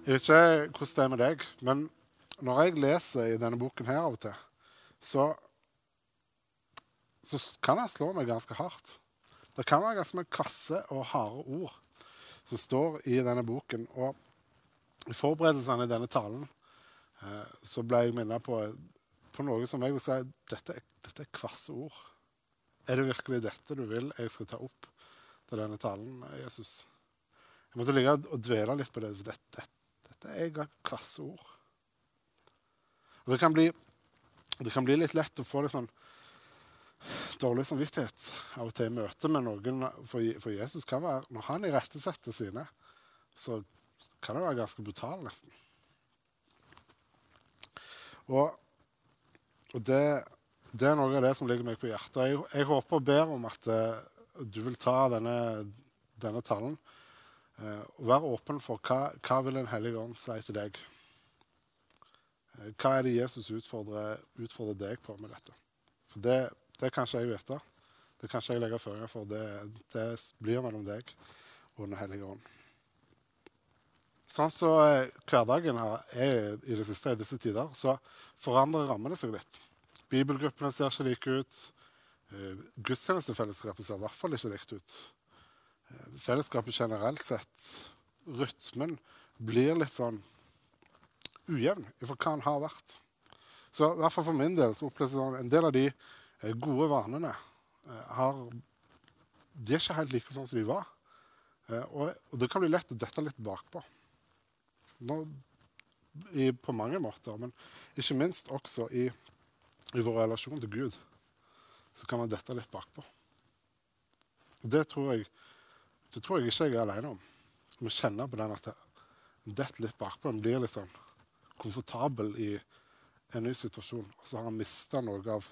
Jeg vet ikke hvordan det er med deg, men når jeg leser i denne boken her av og til, så, så kan jeg slå meg ganske hardt. Det kan være ganske mange kvasse og harde ord som står i denne boken. Og i forberedelsene i denne talen eh, så ble jeg minnet på, på, noe som jeg vil si dette, dette er kvasse ord. Er det virkelig dette du vil jeg skal ta opp til denne talen, Jesus? Jeg måtte ligge og dvele litt på det. Dette, dette er kvasse ord. Og det kan, bli, det kan bli litt lett å få litt sånn dårlig samvittighet av og til i møte med noen. For, for Jesus kan være, når han irettesetter sine, så kan det være ganske brutal, nesten. Og, og det, det, er noe av det som ligger meg på hjertet. Jeg, jeg håper og ber om at uh, du vil ta denne, denne talen uh, og åpen for hva, hva vil Den hellige ånd si til deg. Uh, hva er det Jesus utfordrer, utfordrer, deg på med dette? For det, det kan ikke jeg vite. Det kan ikke jeg legge føringer for. Det, det blir mellom deg og Den hellige ånd. Sånn som så hverdagen er i det siste i disse tider, så forandrer rammene seg litt. Bibelgruppene ser ikke like ut. Eh, gudstjenestefellesskapet ser i hvert fall ikke likt ut. Eh, fellesskapet generelt sett, rytmen, blir litt sånn ujevn for hva den har vært. Så i hvert fall for min del så oppleves det sånn en del av de eh, gode vanene har, De er ikke helt like sånn som de var. Og, og det kan bli lett å dette litt bakpå. Nå, i, på mange måter, men ikke minst også i, i vår relasjon til Gud, så kan man dette litt bakpå. Og det tror jeg, det tror jeg ikke jeg er alene om. Vi kjenner på den at det detter litt bakpå. En blir litt sånn komfortabel i en ny situasjon. Og så har en mista noe av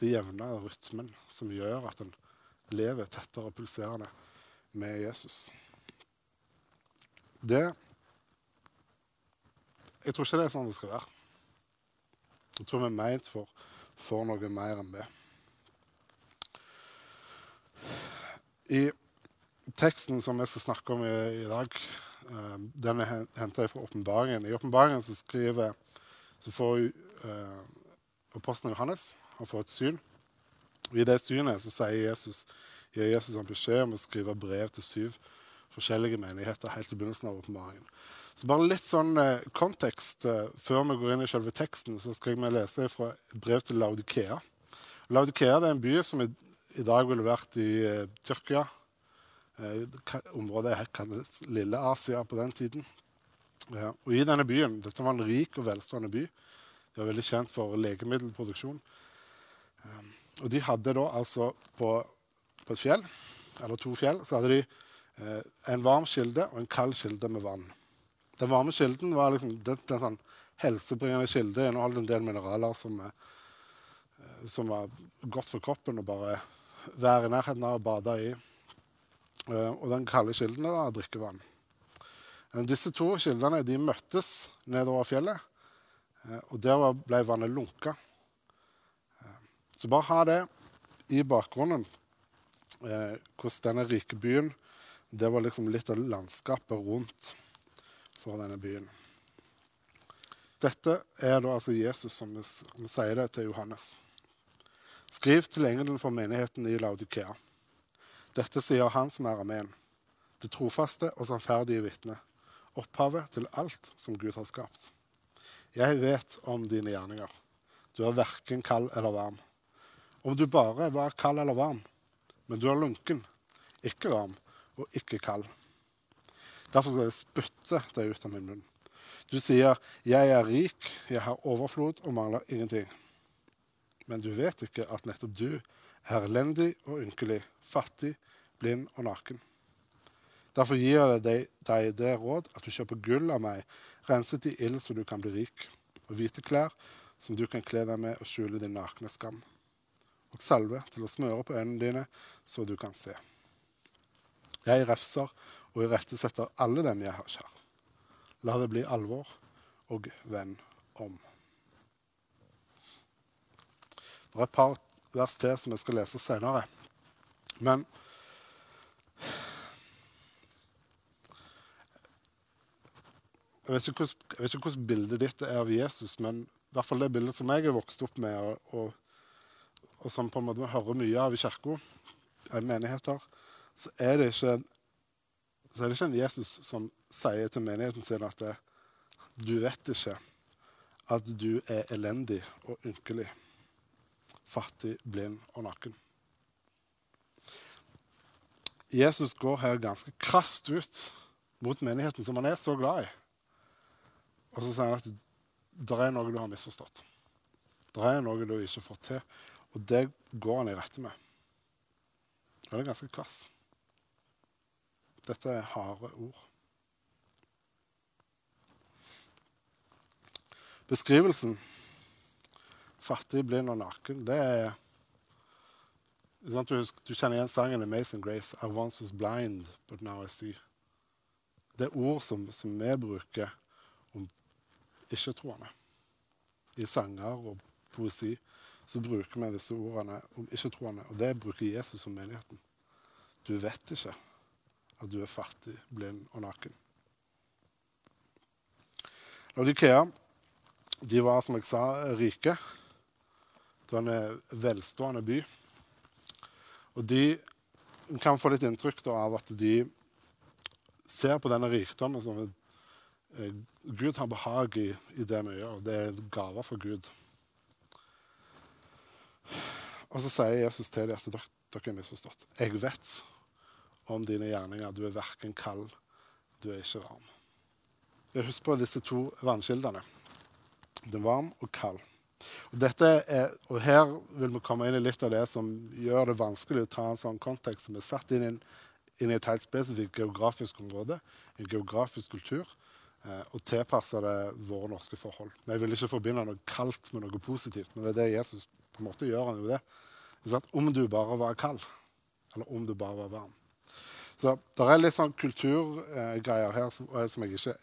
det jevne rytmen som gjør at en lever tettere og pulserende med Jesus. Det jeg tror ikke det er sånn det skal være. Jeg tror vi er meint for, for noe mer enn det. I teksten som vi skal snakke om i, i dag, uh, den er henta fra åpenbaringen. I åpenbaringen så skriver så får uh, apostelen Johannes han får et syn. I det synet så sier Jesus, gir Jesus en beskjed om å skrive brev til syv forskjellige menigheter helt i begynnelsen av åpenbaringen. Så bare litt sånn uh, kontekst uh, før vi går inn i selve teksten, så skal vi lese fra et brev til Laudikea. Laudikea er en by som i, i dag ville vært i eh, Tyrkia. Eh, området kalles Lille Asia på den tiden. Og i denne byen, Dette var en rik og velstående by. De var veldig kjent for legemiddelproduksjon. Um, og de hadde da altså på, på, et fjell, eller to fjell, så hadde de eh, en varm kilde og en kald kilde med vann. Den varme kilden var liksom, den, den sånn helsebringende kilde. Inneholdt en del mineraler som, eh, som, var godt for kroppen å bare være i nærheten av og bade i. Eh, og den kalde kilden var drikkevann. Men disse to kildene de møttes nedover fjellet, og der ble vannet lunka. Så bare ha det i bakgrunnen, hvordan denne rike byen Det var liksom litt av landskapet rundt for denne byen. Dette er da altså Jesus som, som sier det til Johannes. Skriv til engelen for menigheten i Laudikea. Dette sier han som er amen, det trofaste og sannferdige vitne, opphavet til alt som Gud har skapt. Jeg vet om dine gjerninger. Du er verken kald eller varm. Om du bare var kald eller varm, men du er lunken, ikke varm og ikke kald. Derfor skal jeg spytte deg ut av min munn. Du sier, 'Jeg er rik, jeg har overflod og mangler ingenting.' Men du vet ikke at nettopp du er elendig og ynkelig, fattig, blind og naken. Derfor gir jeg deg, det råd at du kjøper gull av meg, renset i ild så du kan bli rik, og hvite klær som du kan kle deg med og skjule din nakne skam, og salve til å smøre på øynene dine så du kan se. Jeg refser og irettesetter alle dem jeg har kjær. La det bli alvor og venn om. Det er et par vers til som jeg skal lese senere. Men jeg vet, ikke hvordan, bildet ditt er av Jesus, men i hvert fall det bildet som jeg er vokst opp med, og, og, som på en måte vi hører mye av i kirka, menigheter, så er ikke så er det ikke en Jesus som sier til menigheten sin at det, du vet ikke at du er elendig og ynkelig, fattig, blind og naken. Jesus går her ganske krast ut mot menigheten som han er så glad i. Og så sier han at det er noe du har misforstått. Det er noe du ikke får til. Og det går han i rette med. Og det er ganske krass. Dette er harde ord. Beskrivelsen fattig, blind og naken, det er du, du, kjenner igjen sangen 'Amazing Grace'. I once was blind, but now I see. Det er ord som, som vi bruker om ikke-troende. I sanger og poesi så bruker vi disse ordene om ikke-troende, og det bruker Jesus som menigheten. Du vet ikke at du er fattig, blind og naken. Laudikea var, som jeg sa, rike. Det var en velstående by. Og de kan få litt inntrykk av at de ser på denne rikdommen som Eh, Gud har behag i, i det vi gjør. Det er gaver fra Gud. Og så sier Jesus til dem at dere, dere er misforstått. Jeg vet om dine gjerninger. Du er verken kald, du er ikke varm. Husk på disse to vannkildene. Den varm og kald. Og, er, og Her vil vi komme inn i litt av det som gjør det vanskelig å ta en sånn kontekst som er satt inn, inn i et helt spesifikt geografisk område, en geografisk kultur, Eh, og tilpasse det våre norske forhold. Vi vil ikke forbinde noe kaldt med noe positivt, men det er det Jesus på en måte gjør. han jo det. Om du bare var kald, eller om du bare var varm. Så det er litt sånn kulturgreier her som, som, jeg ikke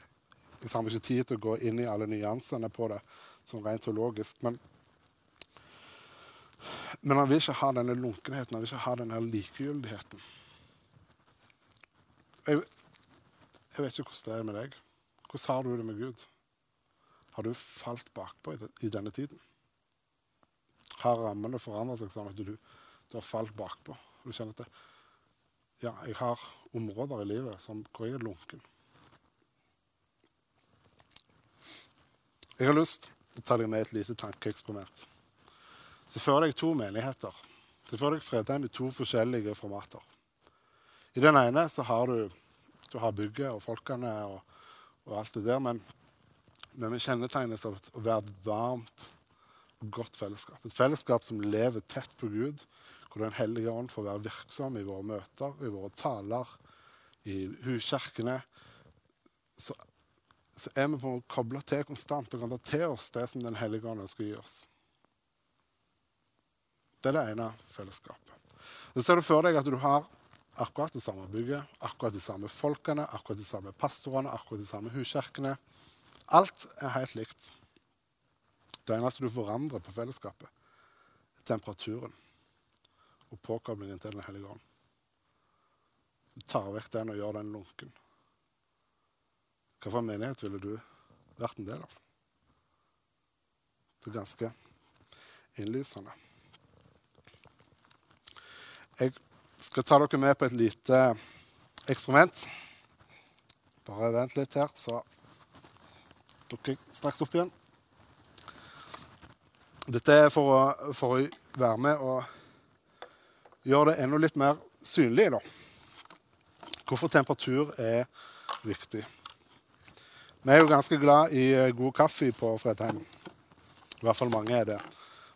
Jeg tar meg ikke tid til å gå inn i alle nyansene på det sånn rent teologisk. Men, men han vil ikke ha denne lunkenheten, han vil ikke ha denne likegyldigheten. Jeg, jeg vet ikke hvordan det er med deg. Hvordan har du det med Gud? Har du falt bakpå i denne tiden? Har rammene forandret seg sånn at du, du har falt bakpå? Du kjenner at det, ja, jeg har områder i livet som, hvor jeg er lunken. Jeg har lyst til tar ta deg med et lite tankeeksperiment. Se fører deg to menigheter. Se fører deg Fredheim i to forskjellige formater. I den ene så har du, du har bygget og folkene og og alt det der. Men, men vi kjennetegnes av å være et varmt og godt fellesskap. Et fellesskap som lever tett på Gud, hvor Den hellige ånd får være virksom i våre møter, i våre taler, i huskirkene. Så, er vi på å koble til konstant og kan ta til oss det som Den hellige ånd ønsker å gi oss. Det er det ene fellesskapet. Så ser du for deg at du har akkurat det samme bygget, akkurat de samme folkene, akkurat de samme pastorene, akkurat de samme huskirkene. Alt er helt likt. Det eneste du forandrer på fellesskapet, er temperaturen og påkoblingen til Den hellige ånd. Du tar vekk den og gjør den lunken. Hvilken menighet ville du vært en del av? Det er ganske innlysende. Jeg skal ta dere med på et lite eksperiment. Bare vent litt her, så dukker jeg straks opp igjen. Dette er for å, for å være med og gjøre det enda litt mer synlig. Da. Hvorfor temperatur er viktig. Vi er jo ganske glad i god kaffe på Fredheim. I hvert fall mange er det.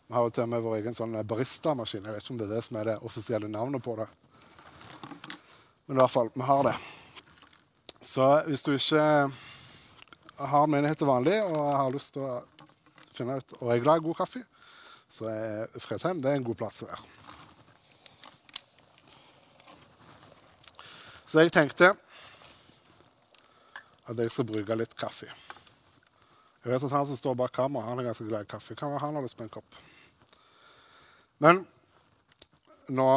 Vi har jo til og med vår egen sånn baristamaskin. Jeg vet ikke om det er det som er det offisielle navnet på det. Men i hvert fall, vi har det. Så hvis du ikke har menighet til vanlig og har lyst til å finne ut og er glad i god kaffe, så er Fredheim det er en god plass å være. Så jeg tenkte at jeg skal bruke litt kaffe. Jeg vet at Han som står bak kammeret, han er ganske glad i kaffe. Kan være han har lyst på en kopp. Men nå,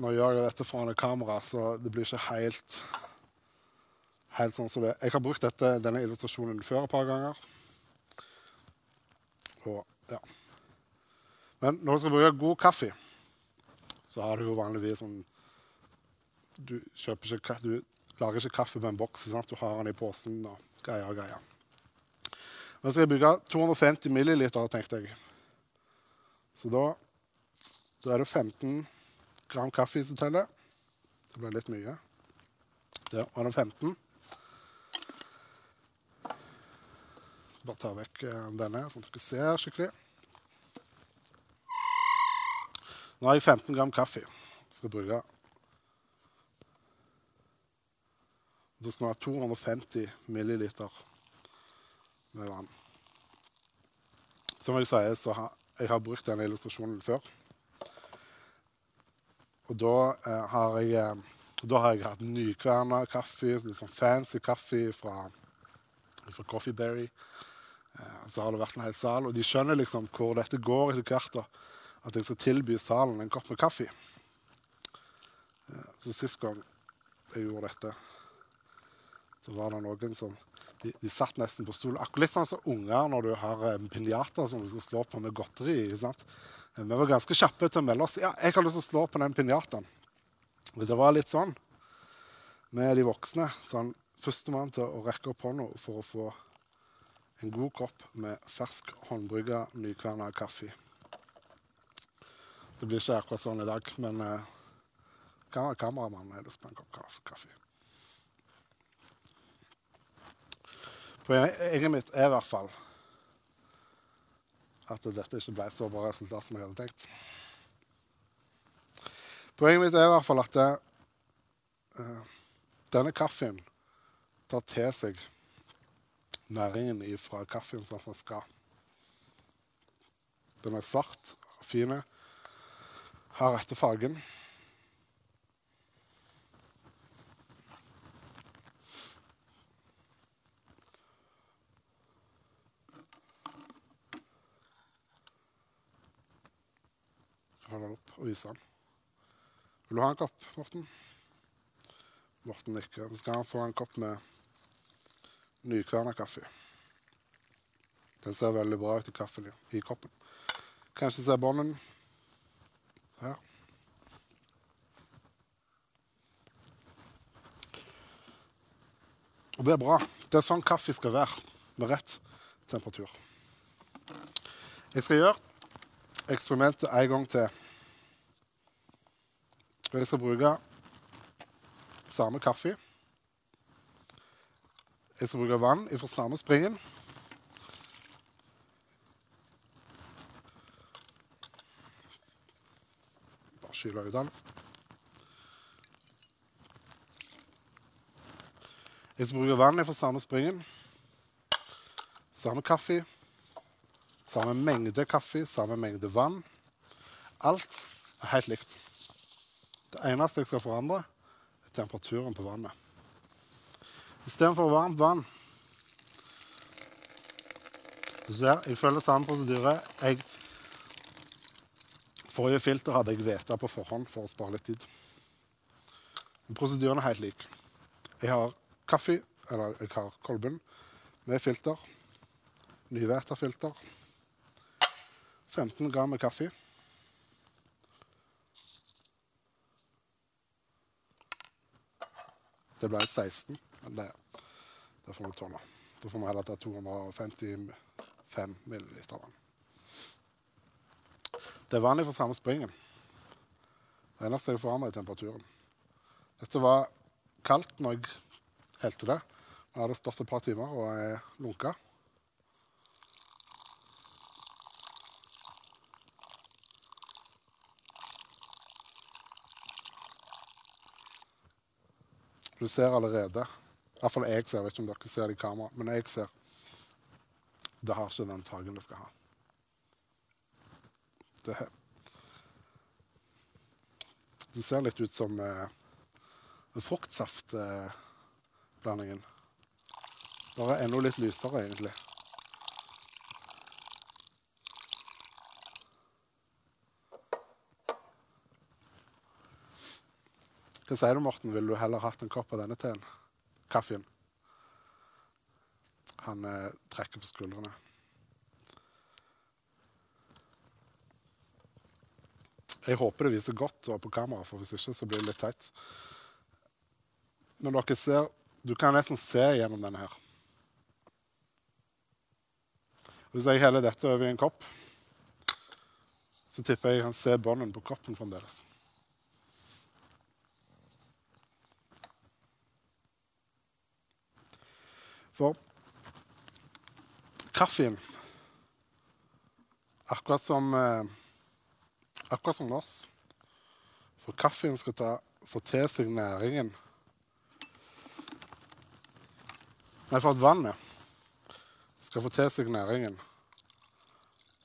nå gjør jeg dette foran et kamera, så det blir ikke helt helt sånn som det. Jeg har brukt dette, denne illustrasjonen før et par ganger. Og, ja. Men når du skal bruke god kaffe, så har du jo vanligvis sånn Du kjøper ikke, du lager ikke kaffe på en boks. Sant? Du har den i posen og greier og greier. Nå skal jeg bruke 250 milliliter, tenkte jeg. Så da, da er det 15 gram kaffe som teller. Det ble litt mye. Der var det 15. Bare ta vekk eh, denne, sånn at dere ser skikkelig. Nå har jeg 15 gram kaffe. Skal bruke Da skal ha 250 milliliter med vann. Som jeg sier, så har jeg har brukt denne illustrasjonen før. Og da eh, har jeg eh, da har jeg hatt nykverna kaffe, litt sånn fancy kaffe fra, fra Coffee Berry. Eh, så har det vært en hel sal, og de skjønner liksom hvor dette går etter hvert. At jeg skal tilby salen en kopp med kaffe. Eh, så sist gang jeg gjorde dette, så var det noen som de, de satt nesten på stolen. Akkurat litt sånn som unger når du har um, pinjata som du skal slå på med godteri. sant? Eh, vi var ganske kjappe til å melde oss. Ja, jeg har lyst til å slå på den pinjataen. Det var litt sånn med de voksne. sånn Førstemann til å rekke opp hånda for å få en god kopp med fersk håndbrygga, nykverna kaffe. Det blir ikke akkurat sånn i dag, men eh, kameramannen har lyst på en kopp kaffe. Poenget mitt er i hvert fall at dette ikke ble så bra resultat som jeg hadde tenkt. Poenget mitt er i hvert fall at det, uh, denne kaffen tar til seg næringen fra kaffen som den skal. Den er svart og fin, har rette fargen. Hold den opp og vise den. Vil du ha en kopp, Morten? Morten nikker. Så skal han få en kopp med nykverna kaffe. Den ser veldig bra ut i kaffen i koppen. Kanskje se bånden her. Og det er bra. Det er sånn kaffe skal være, med rett temperatur. Jeg skal gjøre eksperimentet en gang til. Jeg skal bruke samme kaffe. Jeg skal bruke vann fra samme springen. Bare skyle ut alt. Jeg skal bruke vann fra samme springen. Samme kaffe. Samme mengde kaffe, samme mengde vann. Alt er helt likt. Eneste jeg skal forandre, er temperaturen på vannet. Istedenfor varmt vann Du ser, jeg følger samme prosedyre. Jeg, forrige filter hadde jeg veta på forhånd for å spare litt tid. Men prosedyren er helt lik. Jeg har kaffe, eller jeg har kolben med filter. Nyvæta filter. 15 gram med kaffe. Det ble 16, men det, det får vi tåle. Da får vi heller ta 255 milliliter vann. Det er vanlig for samme springen. Det eneste jeg forandrer, er temperaturen. Dette var kaldt når jeg helte det. Nå har det stått et par timer og er lunka. Du ser allerede Iallfall jeg ser, jeg vet ikke om dere ser det i kamera, men jeg ser det har ikke den fargen det skal ha. Det, det ser litt ut som eh, fruktsaftblandingen. Eh, Bare enda litt lysere, egentlig. Hva sier du, Morten? Ville du heller hatt en kopp av denne teen? Kaffen? Han eh, trekker på skuldrene. Jeg håper det viser godt på kamera, for hvis ikke så blir det litt teit. Men dere ser, du kan nesten se gjennom denne her. Hvis jeg heller dette over i en kopp, så tipper jeg jeg kan se bånden på koppen fremdeles. For kaffen Akkurat som eh, akkurat som oss. For kaffen skal ta, få til seg næringen Nei, for at vannet skal få til seg næringen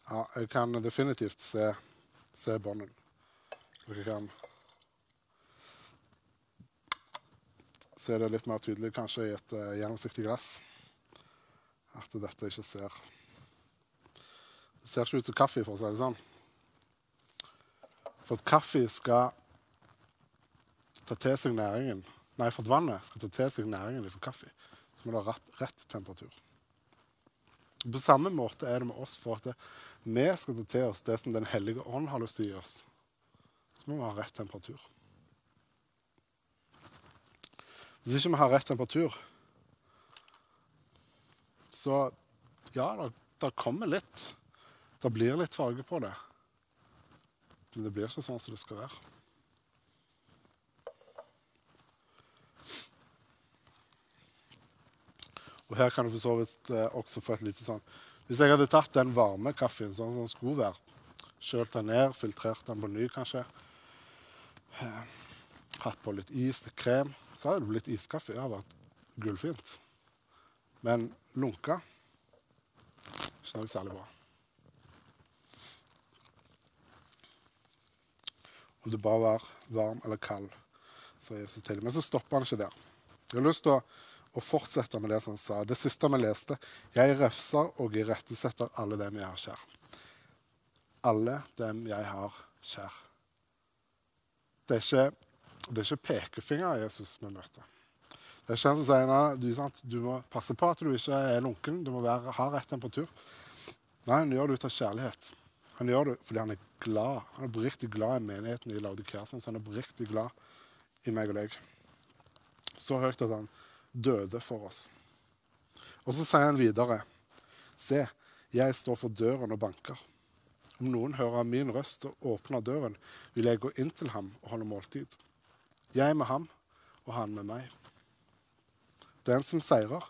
Ja, jeg kan definitivt se, se bånden. Dere kan se det litt mer tydelig kanskje i et uh, gjennomsiktig glass. At dette ikke ser Det ser ikke ut som kaffe, for å si det sånn. For at kaffe skal ta til seg næringen Nei, for at vannet skal ta til seg næringen fra kaffe, så må det ha rett, rett temperatur. På samme måte er det med oss for at det, vi skal ta til oss det som Den hellige ånd har lyst til å gi oss. Så må vi ha rett temperatur. Hvis ikke vi har rett temperatur, så ja, det kommer litt. Det blir litt farge på det. Men det blir ikke sånn som det skal være. Og her kan du for så vidt eh, også få et lite sånn Hvis jeg hadde tatt den varme kaffen sånn som den skulle være, kjølt den ned, filtrert den på ny kanskje, eh, hatt på litt is, litt krem, så hadde det blitt iskaffe. Det hadde vært gullfint. Men lunka ikke noe særlig bra. om du bare var varm eller kald, sa Jesus til Men så stopper han ikke der. Jeg har lyst til å, å, fortsette med det som han sa. Det siste vi leste. Jeg refser og irettesetter alle dem jeg har kjær. Alle dem jeg har kjær. Det er ikke, det er ikke pekefinger Jesus vi møter. Det er ikke han som sier at du, du, må passe på at du ikke er lunken, du må være, ha rett temperatur. Nei, han gjør det ut av kjærlighet. Han gjør det fordi han er glad. Han er oppriktig glad i menigheten i Laudikea. Så han er oppriktig glad i meg og deg. Så høyt at han døde for oss. Og så sier han videre.: Se, jeg står for døren og banker. Om noen hører min røst og åpner døren, vil jeg gå inn til ham og holde måltid. Jeg med ham, og han med meg. Den som seirer,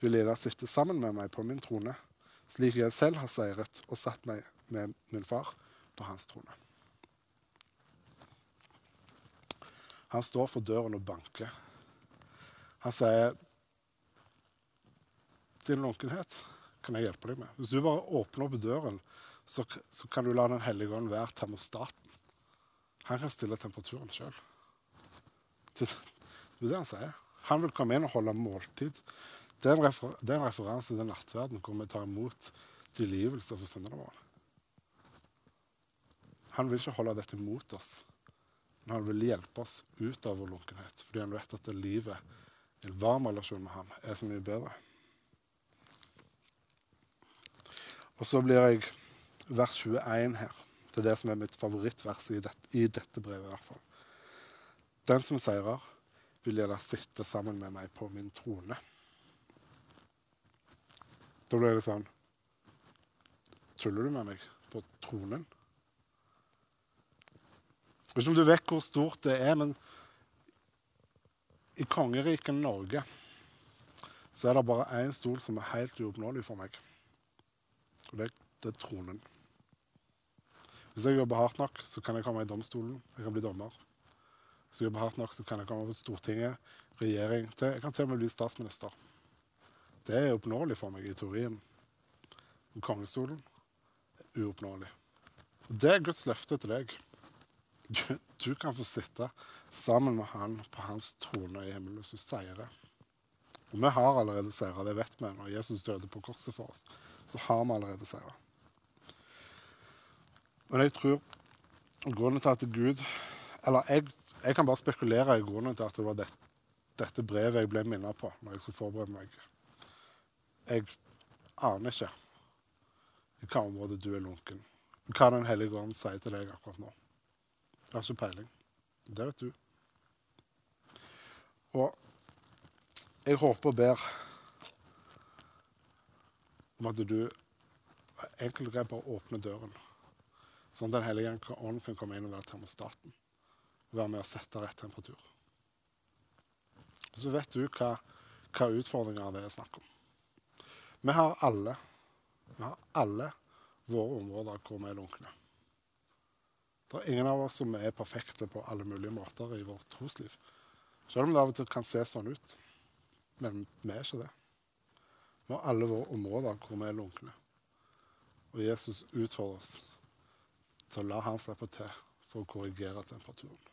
vil jeg sitte sammen med meg på min trone, slik jeg selv har seiret og satt meg med min far på hans trone. Han står for døren og banker. Han sier din lunkenhet kan jeg hjelpe deg med. Hvis du bare åpner opp døren, så, så kan du la Den hellige ånd være termostaten. Han kan stille temperaturen sjøl. Det er det han sier. Han vil komme inn og holde måltid. Det er en, refer det er en referanse til nattverden hvor vi tar imot tilgivelse for syndene våre. Han vil ikke holde dette mot oss, men han vil hjelpe oss ut av vår lunkenhet. Fordi han vet at livet en varm relasjon med ham, er så mye bedre. Og så blir jeg vers 21 her. Det er det som er mitt favorittvers i i dette brevet. i hvert fall. Den som seirer, vil jeg la sitte sammen med meg på min trone. Da ble det sånn Tuller du med meg på tronen? Jeg vet ikke om du vet hvor stort det er, men i kongeriket Norge så er det bare én stol som er helt uoppnåelig for meg. Og det, det, er tronen. Hvis jeg jobber hardt nok, så kan jeg komme i domstolen. Jeg kan bli dommer. Jeg jobber hardt nok, så kan jeg komme på Stortinget, regjering til, Jeg kan til og med bli statsminister. Det er oppnåelig for meg i teorien. Men kongestolen er uoppnåelig. Det er Guds løfte til deg. Du, du, kan få sitte sammen med han på hans trone i himmelen hvis du seirer. Og vi har allerede seira, det vet vi. Når Jesus døde på korset for oss, så har vi allerede seira. Men jeg tror grunnen til at Gud Eller jeg, jeg, kan bare spekulere i grunnen til at det var det, dette brevet jeg ble minnet på når jeg skulle forberede meg. jeg aner ikke i hva område du er lunken. Hva Den hellige ånd sier til deg akkurat nå. Jeg har ikke peiling. Det vet du. Og jeg håper og ber om at du enkelt og greit bare åpner døren, sånn at Den hellige ånd kan komme inn og være termostaten. Være med å sette rett temperatur. Så vet du hva, hva utfordringer det er snakk om. Vi har alle vi har alle våre områder hvor vi er lunkne. Det er ingen av oss som er perfekte på alle mulige måter i vårt trosliv. Selv om det av og til kan se sånn ut. Men vi er ikke det. Vi har alle våre områder hvor vi er lunkne. Og Jesus utfordrer oss til å la han slippe til for å korrigere temperaturen.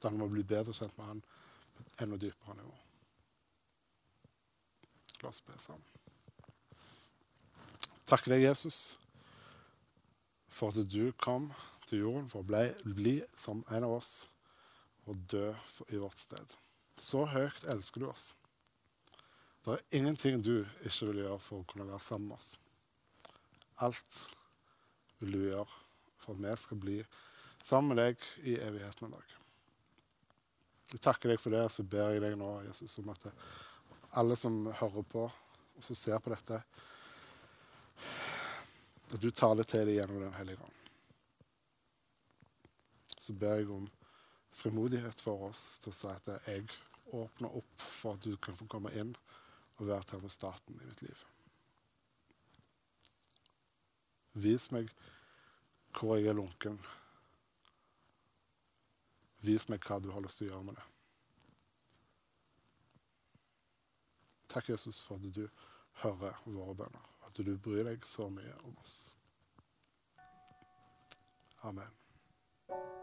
Det handler om å bli bedre kjent med han på et enda dypere nivå. La oss be sammen. Takker deg, Jesus, for at du kom til jorden for å bli, bli som en av oss og dø for, i vårt sted. Så høyt elsker du oss. Det er ingenting du ikke vil gjøre for å kunne være sammen med oss. Alt vil du gjøre for at vi skal bli sammen med deg i evigheten en dag. Jeg takker deg for det, og så ber jeg deg nå, Jesus, om at alle som hører på og som ser på dette, at du taler til dem gjennom Den hellige ånd. Så ber jeg om frimodighet for oss til å si at jeg åpner opp for at du kan få komme inn og være termostaten i mitt liv. Vis meg hvor jeg er lunken. Vis meg hva du har lyst til å gjøre med det. Takk, Jesus, for at du hører våre bønner. At du bryr deg så mye om oss. Amen.